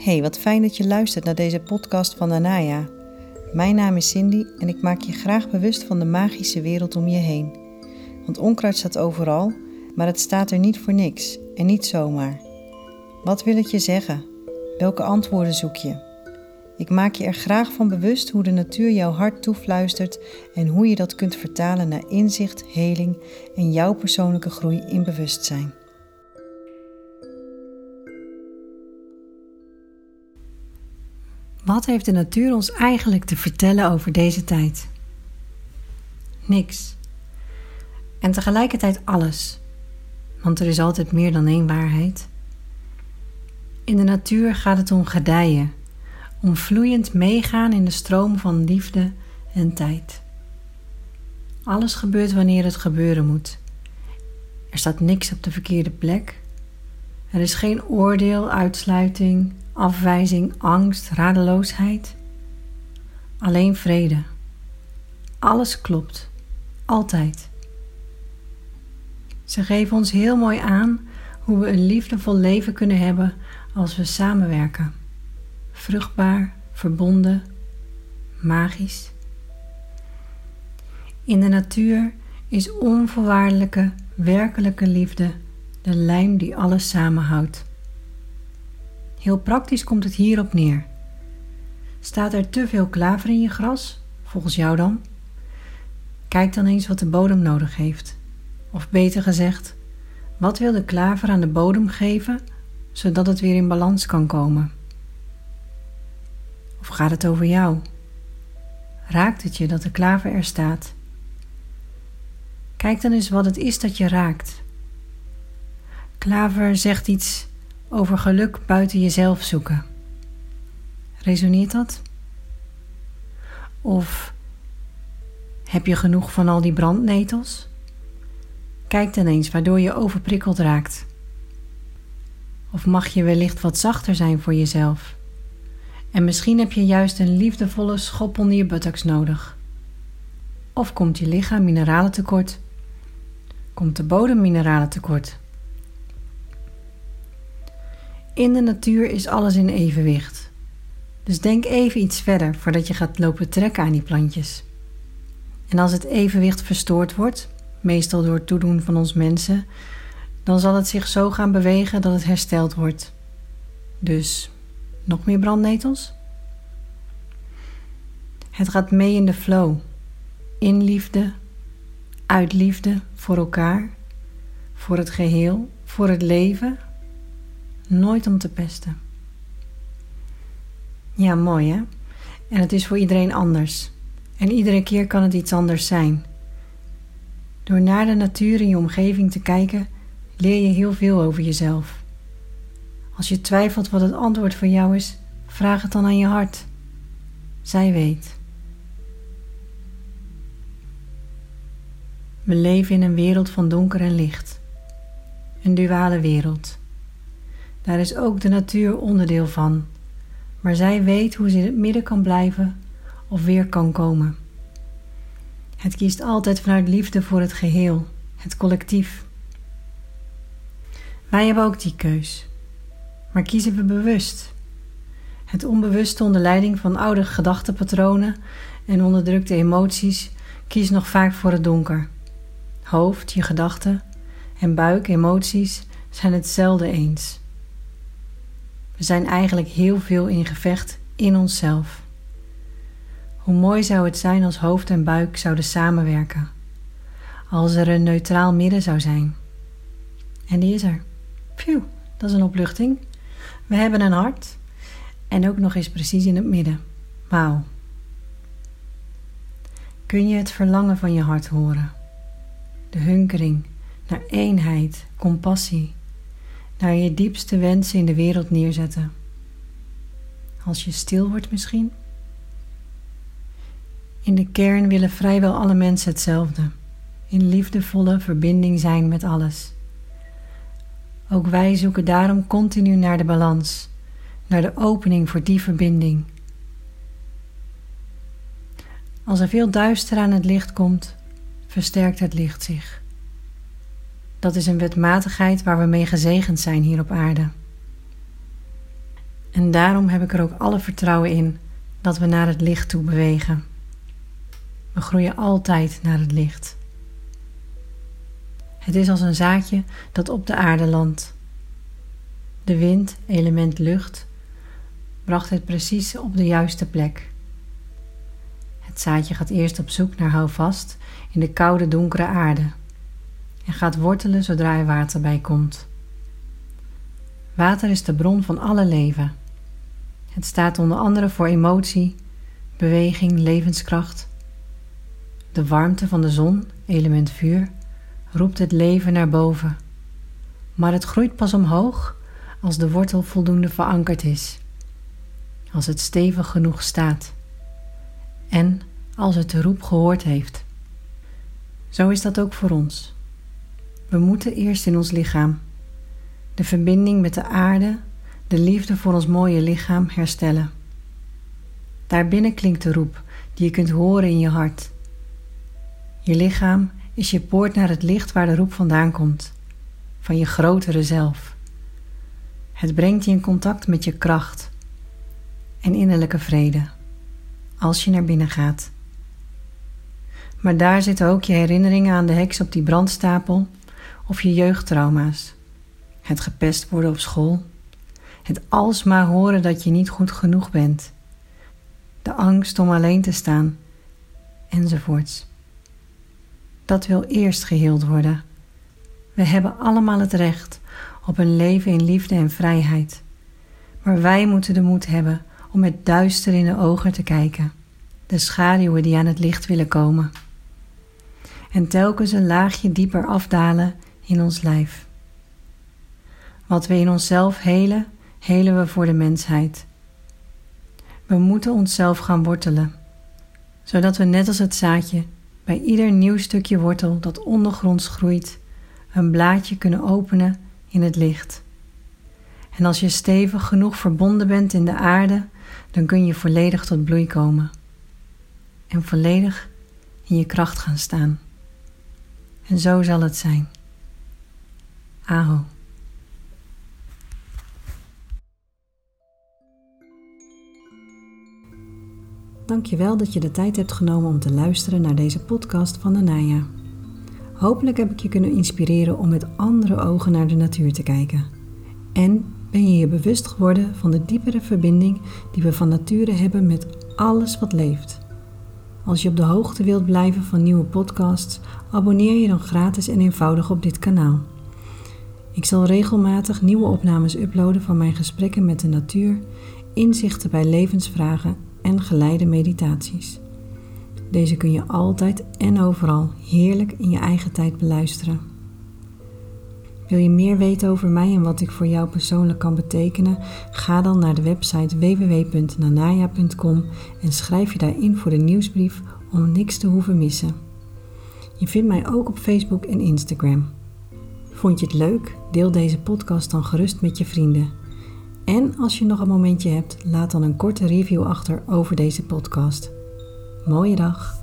Hey, wat fijn dat je luistert naar deze podcast van Anaya. Mijn naam is Cindy en ik maak je graag bewust van de magische wereld om je heen. Want onkruid staat overal, maar het staat er niet voor niks en niet zomaar. Wat wil het je zeggen? Welke antwoorden zoek je? Ik maak je er graag van bewust hoe de natuur jouw hart toefluistert en hoe je dat kunt vertalen naar inzicht, heling en jouw persoonlijke groei in bewustzijn. Wat heeft de natuur ons eigenlijk te vertellen over deze tijd? Niks. En tegelijkertijd alles, want er is altijd meer dan één waarheid. In de natuur gaat het om gedijen, om vloeiend meegaan in de stroom van liefde en tijd. Alles gebeurt wanneer het gebeuren moet. Er staat niks op de verkeerde plek. Er is geen oordeel, uitsluiting, afwijzing, angst, radeloosheid. Alleen vrede. Alles klopt. Altijd. Ze geven ons heel mooi aan hoe we een liefdevol leven kunnen hebben als we samenwerken. Vruchtbaar, verbonden, magisch. In de natuur is onvoorwaardelijke, werkelijke liefde de lijm die alles samenhoudt. Heel praktisch komt het hierop neer. Staat er te veel klaver in je gras, volgens jou dan? Kijk dan eens wat de bodem nodig heeft. Of beter gezegd, wat wil de klaver aan de bodem geven, zodat het weer in balans kan komen? Of gaat het over jou? Raakt het je dat de klaver er staat? Kijk dan eens wat het is dat je raakt. Klaver zegt iets over geluk buiten jezelf zoeken. Resoneert dat? Of heb je genoeg van al die brandnetels? Kijk dan eens waardoor je overprikkeld raakt. Of mag je wellicht wat zachter zijn voor jezelf? En misschien heb je juist een liefdevolle schop onder je buttocks nodig. Of komt je lichaam mineralen tekort? Komt de bodem mineralen tekort? In de natuur is alles in evenwicht. Dus denk even iets verder voordat je gaat lopen trekken aan die plantjes. En als het evenwicht verstoord wordt, meestal door het toedoen van ons mensen, dan zal het zich zo gaan bewegen dat het hersteld wordt. Dus nog meer brandnetels? Het gaat mee in de flow. In liefde, uit liefde voor elkaar, voor het geheel, voor het leven, Nooit om te pesten. Ja, mooi hè? En het is voor iedereen anders. En iedere keer kan het iets anders zijn. Door naar de natuur in je omgeving te kijken, leer je heel veel over jezelf. Als je twijfelt wat het antwoord voor jou is, vraag het dan aan je hart. Zij weet. We leven in een wereld van donker en licht. Een duale wereld. Daar is ook de natuur onderdeel van, maar zij weet hoe ze in het midden kan blijven of weer kan komen. Het kiest altijd vanuit liefde voor het geheel, het collectief. Wij hebben ook die keus, maar kiezen we bewust. Het onbewuste onder leiding van oude gedachtenpatronen en onderdrukte emoties kiest nog vaak voor het donker. Hoofd, je gedachten en buik, emoties zijn hetzelfde eens. We zijn eigenlijk heel veel in gevecht in onszelf. Hoe mooi zou het zijn als hoofd en buik zouden samenwerken, als er een neutraal midden zou zijn. En die is er. Phew, dat is een opluchting. We hebben een hart en ook nog eens precies in het midden. Wauw. Kun je het verlangen van je hart horen? De hunkering naar eenheid, compassie, naar je diepste wensen in de wereld neerzetten. Als je stil wordt misschien. In de kern willen vrijwel alle mensen hetzelfde, in liefdevolle verbinding zijn met alles. Ook wij zoeken daarom continu naar de balans, naar de opening voor die verbinding. Als er veel duister aan het licht komt, versterkt het licht zich. Dat is een wetmatigheid waar we mee gezegend zijn hier op aarde. En daarom heb ik er ook alle vertrouwen in dat we naar het licht toe bewegen. We groeien altijd naar het licht. Het is als een zaadje dat op de aarde landt. De wind, element lucht, bracht het precies op de juiste plek. Het zaadje gaat eerst op zoek naar houvast in de koude, donkere aarde en gaat wortelen zodra er water bij komt. Water is de bron van alle leven. Het staat onder andere voor emotie, beweging, levenskracht. De warmte van de zon, element vuur, roept het leven naar boven. Maar het groeit pas omhoog als de wortel voldoende verankerd is, als het stevig genoeg staat en als het de roep gehoord heeft. Zo is dat ook voor ons. We moeten eerst in ons lichaam de verbinding met de aarde, de liefde voor ons mooie lichaam herstellen. Daarbinnen klinkt de roep die je kunt horen in je hart. Je lichaam is je poort naar het licht waar de roep vandaan komt, van je grotere zelf. Het brengt je in contact met je kracht en innerlijke vrede als je naar binnen gaat. Maar daar zitten ook je herinneringen aan de heks op die brandstapel of je jeugdtrauma's. Het gepest worden op school. Het alsmaar horen dat je niet goed genoeg bent. De angst om alleen te staan. Enzovoorts. Dat wil eerst geheeld worden. We hebben allemaal het recht op een leven in liefde en vrijheid. Maar wij moeten de moed hebben om met duister in de ogen te kijken, de schaduwen die aan het licht willen komen. En telkens een laagje dieper afdalen in ons lijf. Wat we in onszelf helen, helen we voor de mensheid. We moeten onszelf gaan wortelen, zodat we net als het zaadje bij ieder nieuw stukje wortel dat ondergronds groeit, een blaadje kunnen openen in het licht. En als je stevig genoeg verbonden bent in de aarde, dan kun je volledig tot bloei komen. En volledig in je kracht gaan staan. En zo zal het zijn. Aho. Dankjewel dat je de tijd hebt genomen om te luisteren naar deze podcast van Anaya. Hopelijk heb ik je kunnen inspireren om met andere ogen naar de natuur te kijken. En ben je je bewust geworden van de diepere verbinding die we van nature hebben met alles wat leeft. Als je op de hoogte wilt blijven van nieuwe podcasts, abonneer je dan gratis en eenvoudig op dit kanaal. Ik zal regelmatig nieuwe opnames uploaden van mijn gesprekken met de natuur, inzichten bij levensvragen en geleide meditaties. Deze kun je altijd en overal heerlijk in je eigen tijd beluisteren. Wil je meer weten over mij en wat ik voor jou persoonlijk kan betekenen? Ga dan naar de website www.nanaya.com en schrijf je daarin voor de nieuwsbrief om niks te hoeven missen. Je vindt mij ook op Facebook en Instagram. Vond je het leuk? Deel deze podcast dan gerust met je vrienden. En als je nog een momentje hebt, laat dan een korte review achter over deze podcast. Mooie dag!